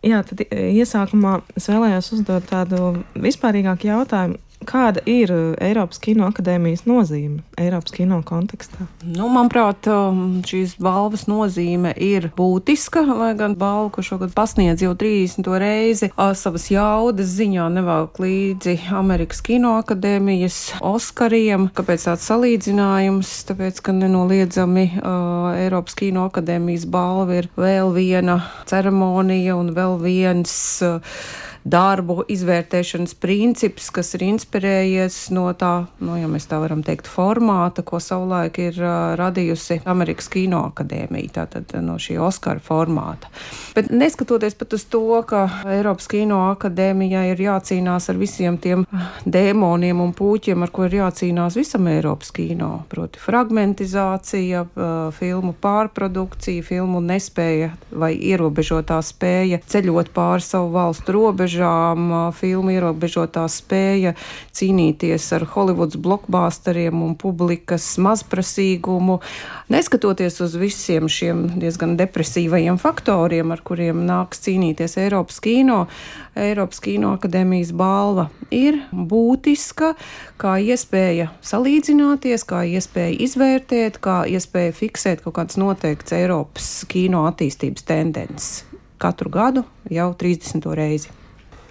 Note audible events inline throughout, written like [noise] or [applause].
Jā, tad iesākumā es vēlējos uzdot tādu vispārīgāku jautājumu kāda ir uh, Eiropas Kino akadēmijas nozīme Eiropas kino kontekstā? Nu, manuprāt, um, šīs balvas nozīme ir būtiska, lai gan balva, ko šogad pasniedz jau 30. reizi, savas jaudas ziņā nevelk līdzi Amerikas Kino akadēmijas Oskariem. Kāpēc tāds salīdzinājums? Tāpēc, ka nenoliedzami uh, Eiropas Kino akadēmijas balva ir vēl viena ceremonija un vēl viens uh, darbu izvērtēšanas princips, kas ir inspirējies no tā, nu, ja mēs tā varam teikt, formāta, ko savulaik ir uh, radījusi Amerikas Kino akadēmija, tātad no šī Oskara formāta. Bet neskatoties pat uz to, ka Eiropas Kino akadēmijai ir jācīnās ar visiem tiem dēmoniem un pūķiem, ar ko ir jācīnās visam Eiropas kino, proti fragmentizācija, filmu pārprodukcija, filmu nespēja vai ierobežotā spēja ceļot pāri savu valstu robežu robežām, filmu ierobežotā spēja cīnīties ar Hollywoods blokbāsteriem un publikas mazprasīgumu. Neskatoties uz visiem šiem diezgan depresīvajiem faktoriem, ar kuriem nāks cīnīties Eiropas kino, Eiropas Kino akadēmijas balva ir būtiska kā iespēja salīdzināties, kā iespēja izvērtēt, kā iespēja fiksēt kaut kādas noteiktas Eiropas kino attīstības tendences katru gadu jau 30. reizi.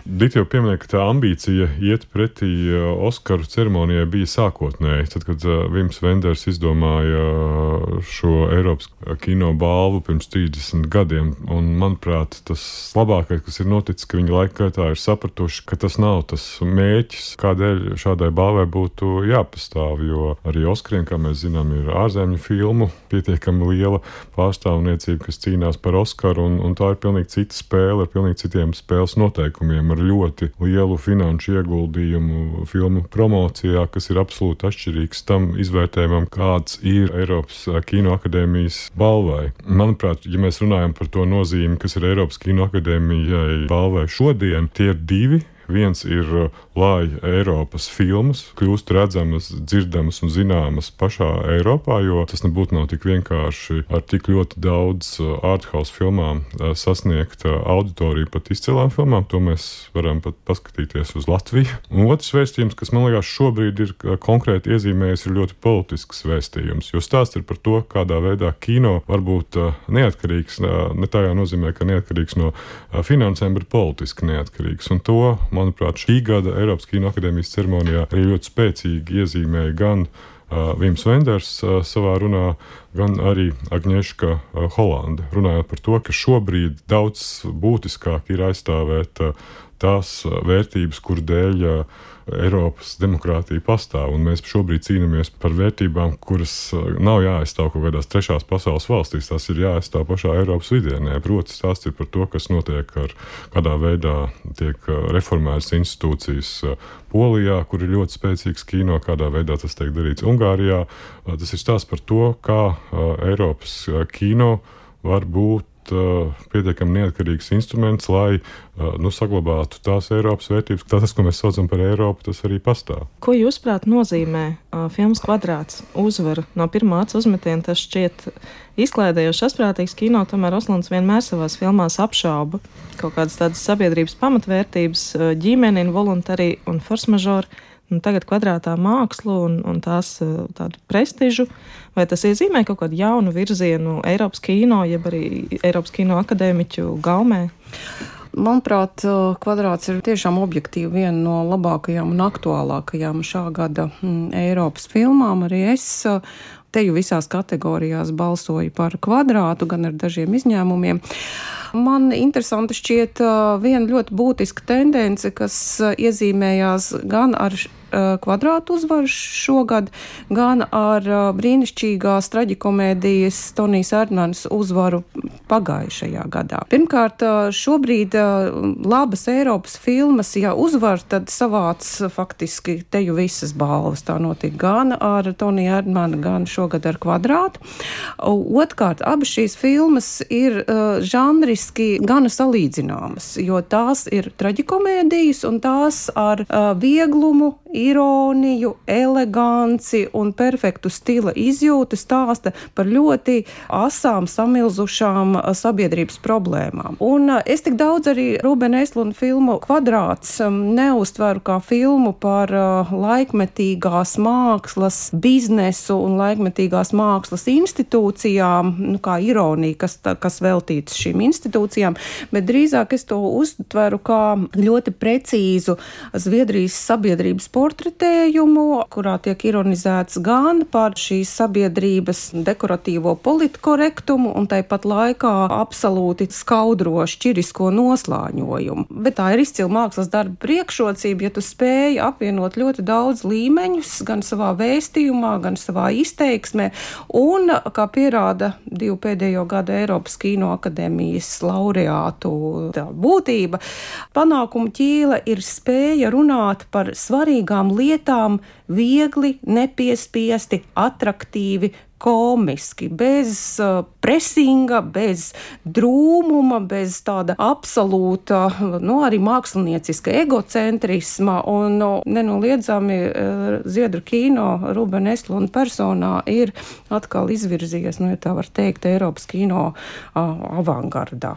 Dita jau pieminēja, ka tā ambīcija iet pretī uh, Oskaru ceremonijai bija sākotnēji. Tad, kad uh, Vims Venders izdomāja uh, šo Eiropas kino balvu pirms 30 gadiem, un manuprāt, tas labākais, kas ir noticis, ka viņi laika gaitā ir sapratuši, ka tas nav tas mēķis, kādēļ šādai balvai būtu jāpastāv. Jo arī Oskariem, kā mēs zinām, ir ārzemju filmu pietiekami liela pārstāvniecība, kas cīnās par Oskaru, un, un tā ir pilnīgi cita spēle ar pilnīgi citiem spēles noteikumiem ar ļoti lielu finanšu ieguldījumu filmu promocijā, kas ir absolūti atšķirīgs tam izvērtējumam, kāds ir Eiropas Kino akadēmijas balvai. Manuprāt, ja mēs runājam par to nozīmi, kas ir Eiropas Kino akadēmijai balvai šodien, tie ir divi Viens ir, lai Eiropas filmas kļūst redzamas, dzirdamas un zināmas pašā Eiropā, jo tas nebūtu nav tik vienkārši ar tik ļoti daudz uh, arthouse filmām uh, sasniegt auditoriju pat izcilām filmām. To mēs varam pat paskatīties uz Latviju. Un otrs vēstījums, kas man liekas šobrīd ir konkrēti iezīmējis, ir ļoti politisks vēstījums, jo stāsts ir par to, kādā veidā kino var būt neatkarīgs, ne tādā nozīmē, ka neatkarīgs no finansēm, bet politiski neatkarīgs. Un to manuprāt, šī gada Eiropas Kino akadēmijas ceremonijā arī ļoti spēcīgi iezīmēja gan uh, Vims Venders uh, savā runā, gan arī Agnieszka uh, Holanda. Runājot par to, ka šobrīd daudz būtiskāk ir aizstāvēt uh, tās vērtības, kur dēļ Eiropas demokrātija pastāv, mēs šobrīd cīnāmies par vērtībām, kuras nav jāaizstāv kaut kādās trešās pasaules valstīs. Tas ir jāaizstāv pašā Eiropas vidienē. Proti, tas ir par to, kas notiek ar kādā veidā tiek reformētas institūcijas Polijā, kur ir ļoti spēcīgs kino, kādā veidā tas tiek darīts Ungārijā. Tas ir stāsts par to, kā Eiropas kino var būt pietiekami neatkarīgs instruments, lai nu, saglabātu tās Eiropas vērtības. Tas, ko mēs saucam par Eiropu, tas arī pastāv. Ko jūsuprāt nozīmē uh, filmas kvadrāts uzvara no pirmā acu uzmetiena? Tas šķiet izklaidējoši asprātīgs kino, tomēr Oslans vienmēr savās filmās apšauba kaut kādas tādas sabiedrības pamatvērtības, ģimeni, voluntariju un force majeure nu, tagad kvadrātā mākslu un, un tās eh, prestižu, vai tas iezīmē kaut kādu jaunu virzienu Eiropas kino, jeb arī Eiropas kino akadēmiķu gaumē? Manuprāt, eh, kvadrāts ir tiešām objektīvi viena no labākajām un aktuālākajām šā gada mm, Eiropas filmām. Arī es eh, te jau visās kategorijās balsoju par kvadrātu, gan ar dažiem izņēmumiem. Man interesanti šķiet viena ļoti būtiska tendence, kas iezīmējās gan ar kvadrātu uzvaru šogad, gan ar eh, brīnišķīgās traģikomēdijas Tonijas Erdmanas uzvaru pagājušajā gadā. Pirmkārt, eh, šobrīd labas Eiropas filmas, ja uzvar, tad savāc faktiski teju visas balvas. Tā notika gan ar Toniju Erdmanu, gan šogad ar kvadrātu. Otkārt, abas šīs filmas ir žanriski gana salīdzināmas, jo tās ir traģikomēdijas un tās ar vieglumu ironiju, eleganci un perfektu stila izjūtu stāsta par ļoti asām, samilzušām sabiedrības problēmām. Un es tik daudz arī Rūbena Esluna filmu kvadrāts neustveru kā filmu par laikmetīgās mākslas biznesu un laikmetīgās mākslas institūcijām, nu, kā ironija, kas, kas veltīts šīm institūcijām, bet drīzāk es to uztveru kā ļoti precīzu Zviedrijas sabiedrības portretējumu, kurā tiek ironizēts gan par šīs sabiedrības dekoratīvo politkorektumu un tāpat laikā absolūti skaudro šķirisko noslāņojumu. Bet tā ir izcila mākslas darba priekšrocība, ja tu spēj apvienot ļoti daudz līmeņus gan savā vēstījumā, gan savā izteiksmē, un, kā pierāda divu pēdējo gadu Eiropas Kino akadēmijas laureātu būtība, panākumu ķīla ir spēja runāt par svarīgām lietām viegli, nepiespiesti, attraktīvi, komiski, bez uh, presinga, bez drūmuma, bez tāda absolūta, nu, arī mākslinieciska egocentrisma. Un nu, nenoliedzami uh, Ziedru kino Rubena Estluna personā ir atkal izvirzījies, nu, ja tā var teikt, Eiropas kino uh, avangardā.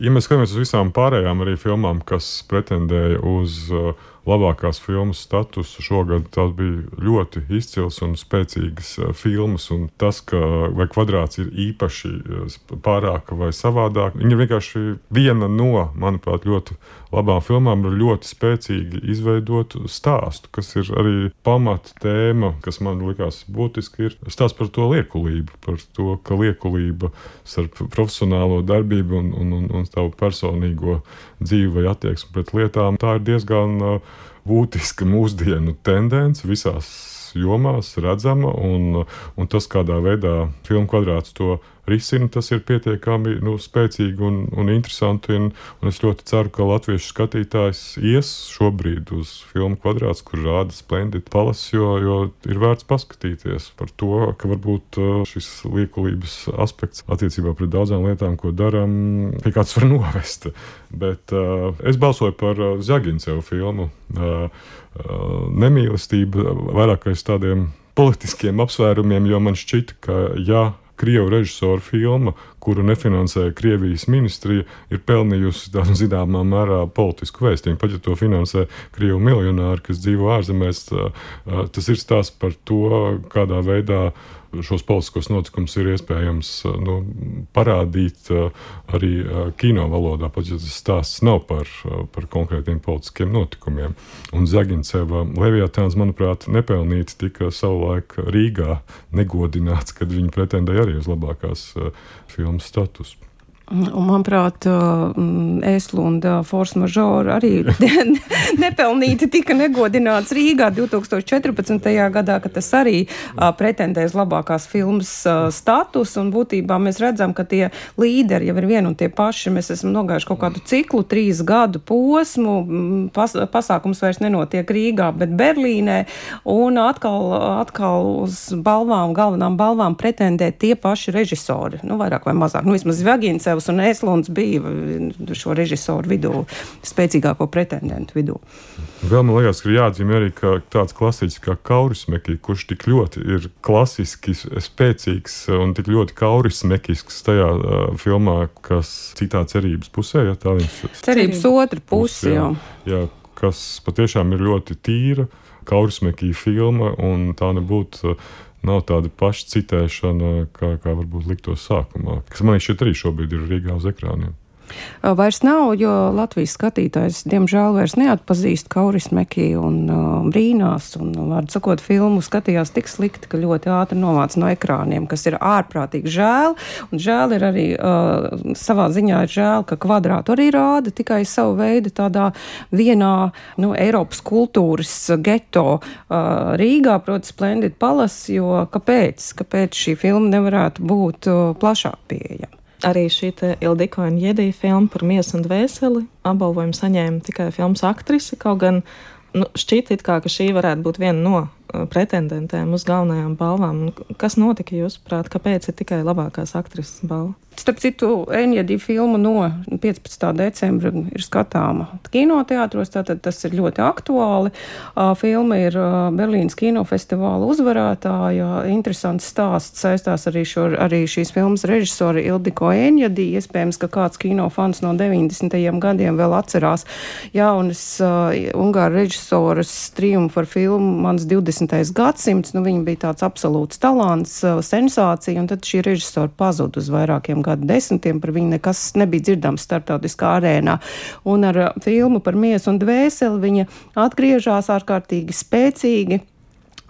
Ja mēs skatāmies uz visām pārējām arī filmām, kas pretendēja uz uh, labākās filmas statusu. Šogad tās bija ļoti izcils un spēcīgas uh, filmas. Un tas, ka vai kvadrāts ir īpaši uh, pārāka vai savādāk, viņa vienkārši viena no, manuprāt, ļoti labām filmām ar ļoti spēcīgi izveidotu stāstu, kas ir arī pamata tēma, kas man likās būtiski, ir stāsts par to liekulību, par to, ka liekulība starp profesionālo darbību un, un, un, un tavu personīgo dzīvi vai attieksmi pret lietām, tā ir diezgan uh, būtiska mūsdienu tendence visās jomās redzama, un, un tas, kādā veidā filmu kvadrāts to risina, tas ir pietiekami nu, spēcīgi un, un interesanti. Un, un es ļoti ceru, ka latviešu skatītājs ies šobrīd uz filmu kvadrāts, kur rāda Splendid Palace, jo, jo ir vērts paskatīties par to, ka varbūt uh, šis liekulības aspekts attiecībā pret daudzām lietām, ko darām, pie kāds var [laughs] novest. Bet uh, es balsoju par uh, Zagincevu filmu. Uh, uh, nemīlestība vairāk aiz tādiem politiskiem apsvērumiem, jo man šķita, ka ja Krievu režisoru filma, kuru nefinansēja Krievijas ministrija, ir pelnījusi tādu zināmā mērā politisku vēstījumu. Pat ja to finansē Krievu miljonāri, kas dzīvo ārzemēs, tas ir stāsts par to, kādā veidā šos politiskos notikumus ir iespējams nu, parādīt arī kino valodā, pat ja tas stāsts nav par, par konkrētiem politiskiem notikumiem. Un Zaginceva Leviatāns, manuprāt, nepelnīti tika savulaik Rīgā negodināts, kad viņi pretendēja arī uz labākās filmas statusu. Un, manuprāt, Eslunda Force Majeure arī [laughs] nepelnīti tika negodināts Rīgā 2014. gadā, kad tas arī pretendē uz labākās filmas status. Un būtībā mēs redzam, ka tie līderi jau ir vien un tie paši. Mēs esam nogājuši kaut kādu ciklu, trīs gadu posmu. Pas, pasākums vairs nenotiek Rīgā, bet Berlīnē. Un atkal, atkal uz balvām, galvenām balvām pretendē tie paši režisori. Nu, vairāk vai mazāk. Nu, vismaz Vagins Krasnodēvs un Ēslons bija šo režisoru vidū, spēcīgāko pretendentu vidū. Vēl man liekas, ka jāatzīmē arī ka tāds klasiķis kā Kaurismekī, kurš tik ļoti ir klasiski spēcīgs un tik ļoti kaurismekisks tajā uh, filmā, kas citā cerības pusē, ja tā viņš ir. Cerības otra puse, jā. jā. Kas patiešām ir ļoti tīra, Kaurismekī filma, un tā nebūtu nav tāda paša citēšana, kā, kā varbūt liktos sākumā, kas man šķiet arī šobrīd ir Rīgā uz ekrāniem. Vairs nav, jo Latvijas skatītājs diemžēl vairs neatpazīst Kauris Mekī un uh, brīnās. Un, vārdu sakot, filmu skatījās tik slikti, ka ļoti ātri novāc no ekrāniem, kas ir ārprātīgi žēl. Un žēl ir arī uh, savā ziņā žēl, ka kvadrātu arī rāda tikai savu veidu tādā vienā nu, Eiropas kultūras geto uh, Rīgā, proti, Splendid Palace, jo kāpēc? Kāpēc šī filma nevarētu būt uh, plašāk pieejama? Arī šī Ildiko un Jedija filma par miesu un dvēseli. Apbalvojumu saņēma tikai filmas aktrise, kaut gan nu, šķiet, kā, ka šī varētu būt viena no pretendentēm uz galvenajām balvām. Kas notika jūsuprāt, kāpēc ir tikai labākās aktrises balva? Starp citu, Enģēdi filmu no 15. decembra ir skatāma kinoteātros, tātad tas ir ļoti aktuāli. Filma ir Berlīnas kinofestivāla uzvarētāja. Interesants stāsts saistās arī, šo, arī šīs filmas režisori Ildiko Enģēdi. Iespējams, ka kāds kinofans no 90. gadiem vēl atcerās jaunas uh, Ungāru režisoras triumfu ar filmu Mans 20. Gadsimts. Nu, viņa bija tāds absolūts talants, uh, sensācija, un tad šī režisora pazuda uz vairākiem vairākiem gadu desmitiem, par viņu nekas nebija dzirdams starptautiskā arēnā. Un ar uh, filmu par miesu un dvēseli viņa atgriežas ārkārtīgi spēcīgi.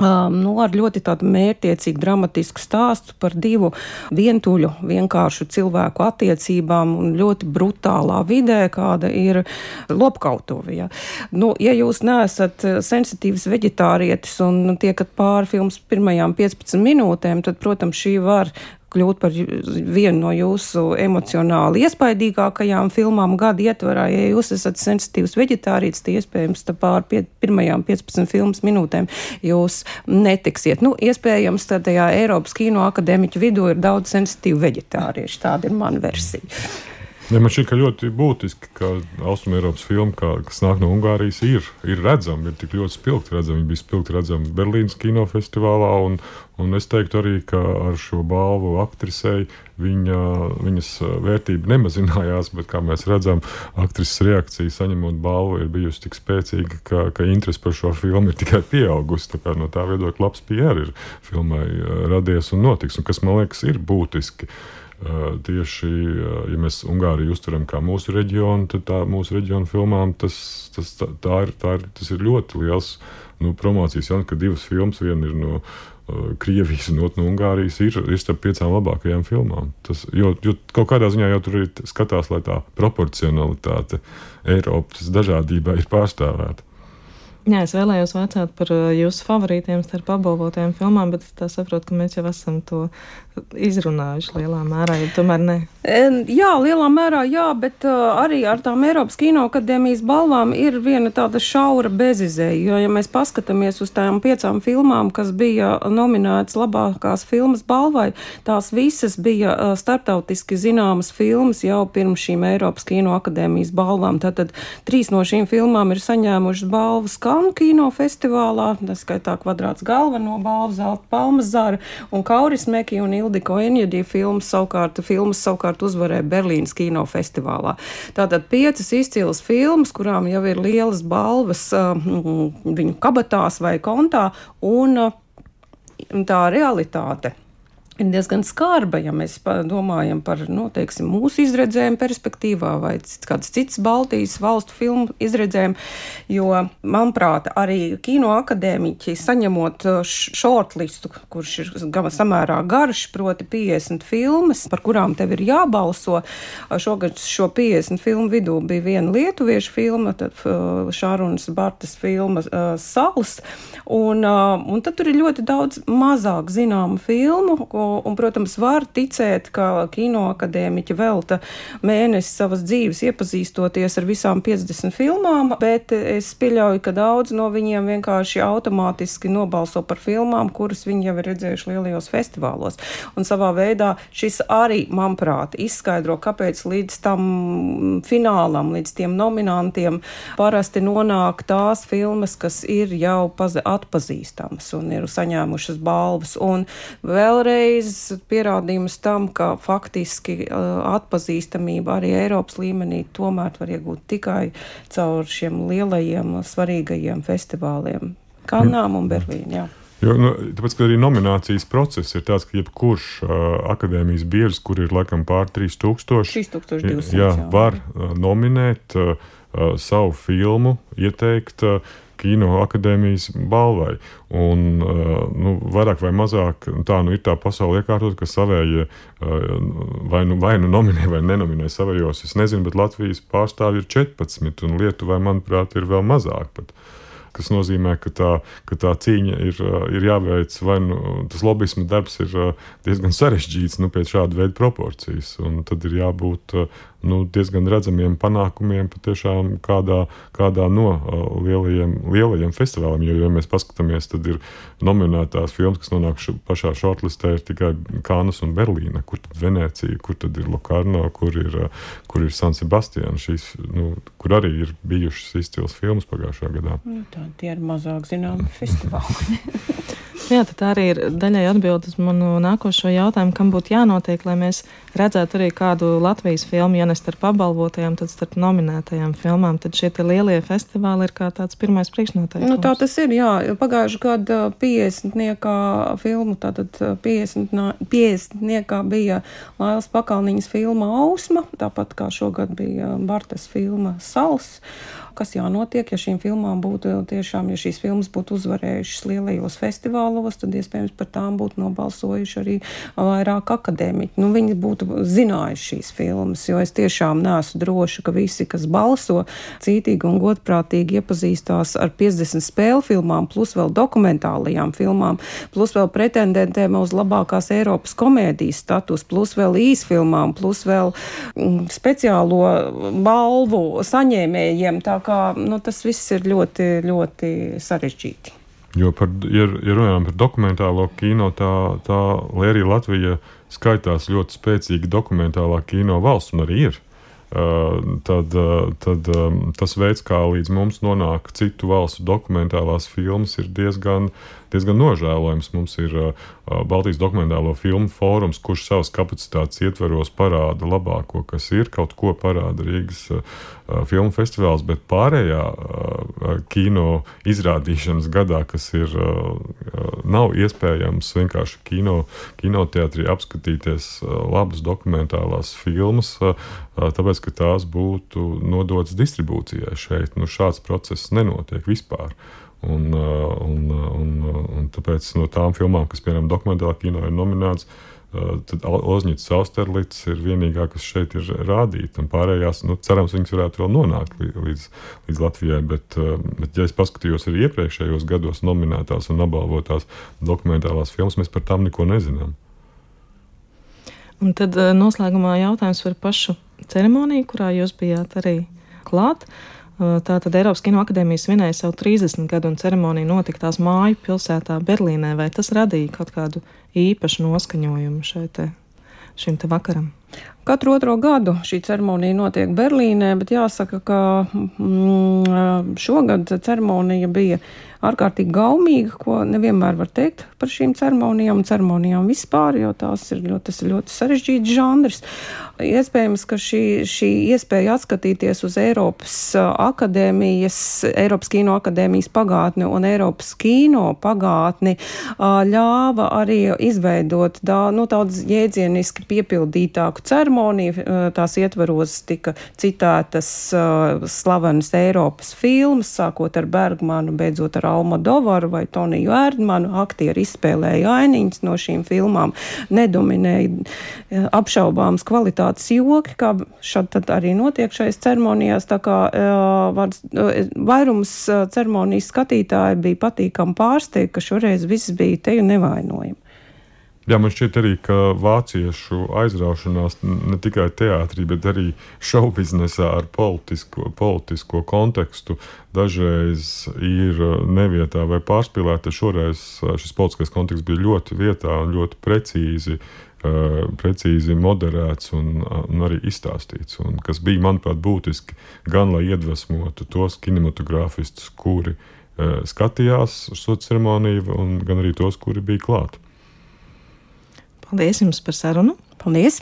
Nu, ar ļoti mērķiecīgu, dramatisku stāstu par divu vientuļu, vienkāršu cilvēku attiecībām un ļoti brutālā vidē, kāda ir lopkautuve. Ja. Nu, ja jūs neesat sensitīvs veģetārietis un tiekat pāri filmas pirmajām 15 minūtēm, tad, protams, šī var kļūt par vienu no jūsu emocionāli iespaidīgākajām filmām gada ietvarā. Ja jūs esat sensitīvs veģetārīts, tad iespējams pār pie, pirmajām 15 filmas minūtēm jūs netiksiet. Nu, iespējams, tad tajā Eiropas kino akadēmiķu vidū ir daudz sensitīvu veģetāriešu. Tāda ir mana versija. Ja man šķiet, ka ļoti būtiski, ka Austrumēropas filma, kā, kas nāk no Ungārijas, ir, ir redzama, ir tik ļoti spilgti redzama. Viņa bija spilgti redzama Berlīnas kinofestivālā, un, un es teiktu arī, ka ar šo balvu aktrisei viņa, viņas vērtība nemazinājās, bet, kā mēs redzam, aktrises reakcija saņemot balvu ir bijusi tik spēcīga, ka, ka interese par šo filmu ir tikai pieaugusi. Tā no tā viedokļa labs PR ir filmai radies un notiks, un kas man liekas ir būtiski. Tieši, ja mēs Ungāriju uztveram kā mūsu reģionu, tad tā mūsu reģiona filmām tas, tas, tā, tā ir, tā ir, tas ir ļoti liels nu, promocijas jauns, ka divas filmas, viena ir no uh, Krievijas un otra no Ungārijas, ir, ir starp piecām labākajām filmām. Tas, jo, jo kaut kādā ziņā jau tur arī skatās, lai tā proporcionalitāte Eiropas dažādībā ir pārstāvēta. Jā, es vēlējos vaicāt par jūsu favorītiem starp apbalvotajām filmām, bet es saprotu, ka mēs jau esam to izrunājuši lielā mērā, ja tomēr ne. Jā, lielā mērā jā, bet arī ar tām Eiropas Kino akadēmijas balvām ir viena tāda šaura bezizēja, jo, ja mēs paskatāmies uz tām piecām filmām, kas bija nominētas labākās filmas balvai, tās visas bija starptautiski zināmas filmas jau pirms šīm Eiropas Kino akadēmijas balvām. Tātad trīs no šīm filmām ir saņēmušas balvas Kanu kino festivālā, tas skaitā kvadrāts galveno balvu, zelta palmas zara un Kauris Meki un Ildiko Enjadī filmas savukārt, filmas savukārt uzvarēja Berlīnas kinofestivālā. Tātad piecas izcils filmas, kurām jau ir lielas balvas uh, viņu kabatās vai kontā, un uh, tā realitāte ir diezgan skarba, ja mēs domājam par nu, teiksim, mūsu izredzēm, perspektīvā vai kādas citas Baltijas valstu filmu izredzēm. Jo, manuprāt, arī kino akadēmiķi saņemot shortlistu, kurš ir samērā garš, proti 50 filmas, par kurām tev ir jābalso. Šogad šo 50 filmu vidū bija viena lietuviešu filma, tad Šārunas Bartas filma Sals. Un, un tad tur ir ļoti daudz mazāk zināmu filmu, un, protams, var ticēt, ka kino akadēmiķi velta mēnesi savas dzīves iepazīstoties ar visām 50 filmām, bet es pieļauju, ka daudz no viņiem vienkārši automātiski nobalso par filmām, kuras viņi jau ir redzējuši lielajos festivālos. Un savā veidā šis arī, manuprāt, izskaidro, kāpēc līdz tam finālam, līdz tiem nominantiem parasti nonāk tās filmas, kas ir jau atpazīstamas un ir saņēmušas balvas. Un vēlreiz vēlreiz pierādījums tam, ka faktiski uh, atpazīstamība arī Eiropas līmenī tomēr var iegūt tikai caur šiem lielajiem, svarīgajiem festivāliem - Kanām un Berlīnā. Jo, nu, tāpēc, ka arī nominācijas process ir tāds, ka jebkurš uh, akadēmijas biedrs, kur ir laikam pār 3000, 3200, jā, jā. var uh, nominēt uh, savu filmu, ieteikt uh, kino akadēmijas balvai. Un, uh, nu, vairāk vai mazāk tā nu, ir tā pasaule iekārtot, ka savējie uh, vai nu, vai nu nominē vai nenominē savējos. Es nezinu, bet Latvijas pārstāvji ir 14, un Lietuvai, manuprāt, ir vēl mazāk. Pat kas nozīmē, ka tā, ka tā cīņa ir, ir jāveic, vai nu, tas lobbyisma darbs ir diezgan sarežģīts nu, pēc šāda veida proporcijas. Tad ir jābūt nu, diezgan redzamiem panākumiem patiešām kādā, kādā no uh, lielajiem, lielajiem festivāliem. Jo, ja mēs paskatāmies, tad ir nominētās filmas, kas nonāk š, pašā shortlistē, ir tikai Kānas un Berlīna, kur tad Venecija, kur tad ir Lokarno, kur ir, uh, kur ir San Sebastian, šīs, nu, kur arī ir bijušas izcils filmas pagājušajā gadā. Nu, tā tie ir mazāk zināmi festivāli. [laughs] Jā, tā arī ir daļai atbild uz manu nākošo jautājumu, kam būtu jānotiek, lai mēs redzētu arī kādu Latvijas filmu, ja ne starp apbalvotajām, tad starp nominētajām filmām. Tad šie lielie festivāli ir kā tāds pirmais priekšnoteikums. Nu, tā tas ir, jā. Pagājuši gadu 50 niekā filmu, tātad 50, 50 niekā bija Lailas Pakalniņas filma Ausma, tāpat kā šogad bija Bartas filma Sals kas jānotiek, ja šīm filmām būtu tiešām, ja šīs filmas būtu uzvarējušas lielajos festivālos, tad iespējams par tām būtu nobalsojuši arī vairāk akadēmiķi. Nu, viņi būtu zinājuši šīs filmas, jo es tiešām neesmu droša, ka visi, kas balso, cītīgi un godprātīgi iepazīstās ar 50 spēļu filmām, plus vēl dokumentālajām filmām, plus vēl pretendentiem uz labākās Eiropas komēdijas status, plus vēl īsfilmām, plus vēl mm, speciālo balvu saņēmējiem. Tā kā nu, tas viss ir ļoti, ļoti sarežģīti. Jo, par, ja, ja runājam par dokumentālo kino, tā, tā arī Latvija skaitās ļoti spēcīga dokumentālā kino valsts, un arī ir. Uh, tad, uh, tad um, tas veids, kā līdz mums nonāk citu valstu dokumentālās filmas, ir diezgan, diezgan nožēlojams. Mums ir uh, Baltijas dokumentālo filmu fórums, kurš savas kapacitātes ietveros parāda labāko, kas ir, kaut ko parāda Rīgas uh, filmu festivāls, bet pārējā uh, kino izrādīšanas gadā, kas ir, uh, nav iespējams vienkārši kino, kinoteātrī apskatīties uh, labas dokumentālās filmas, uh, tāpēc, ka tās būtu nodotas distribūcijai šeit. Nu, šāds process nenotiek vispār. Un, uh, un, uh, un, uh, un tāpēc no tām filmām, kas, piemēram, dokumentālā kino ir nominētas, tad Ozņģis Austerlīts ir vienīgā, kas šeit ir rādīta. Pārējās, nu, cerams, viņas varētu vēl nonākt līdz, līdz Latvijai. Bet, bet, ja es paskatījos arī iepriekšējos gados nominētās un apbalvotās dokumentālās filmas, mēs par tām neko nezinām. Un tad noslēgumā jautājums par pašu ceremoniju, kurā jūs bijāt arī klāt. Uh, Tātad Eiropas Kino akadēmija svinēja savu 30 gadu un ceremonija notika tās māju pilsētā Berlīnē. Vai tas radīja kaut kādu īpašu noskaņojumu šeit, šim te vakaram? Katru otro gadu šī ceremonija notiek Berlīnē, bet jāsaka, ka mm, šogad ceremonija bija ārkārtīgi gaumīga, ko nevienmēr var teikt par šīm ceremonijām un ceremonijām vispār, jo tās ir ļoti, tas ir ļoti sarežģīts žanrs. Iespējams, ka šī, šī iespēja atskatīties uz Eiropas akadēmijas, Eiropas kino akadēmijas pagātni un Eiropas kino pagātni ļāva arī izveidot da, nu, daudz jēdzieniski piepildītāku ceremoniju. Tās ietvaros tika citētas slavenas Eiropas filmas, sākot ar Bergmanu, beidzot ar Almodovaru vai Toniju Erdmanu. Aktieri izspēlēja ainiņas no šīm filmām, nedominēja apšaubāmas kvalitātes joki, kā šad arī notiek šais ceremonijās. Tā kā var, vairums ceremonijas skatītāji bija patīkami pārsteigti, ka šoreiz viss bija te un nevainojami. Jā, man šķiet arī, ka vāciešu aizraušanās ne tikai teātrī, bet arī šaubiznesā ar politisko, politisko kontekstu dažreiz ir nevietā vai pārspīlēta. Šoreiz šis politiskais konteksts bija ļoti vietā un ļoti precīzi, uh, precīzi moderēts un, un arī izstāstīts. Un, kas bija, manuprāt, būtiski gan lai iedvesmotu tos kinematogrāfistus, kuri uh, skatījās šo ceremoniju, gan arī tos, kuri bija klāti. Paldies jums par sarunu! Paldies!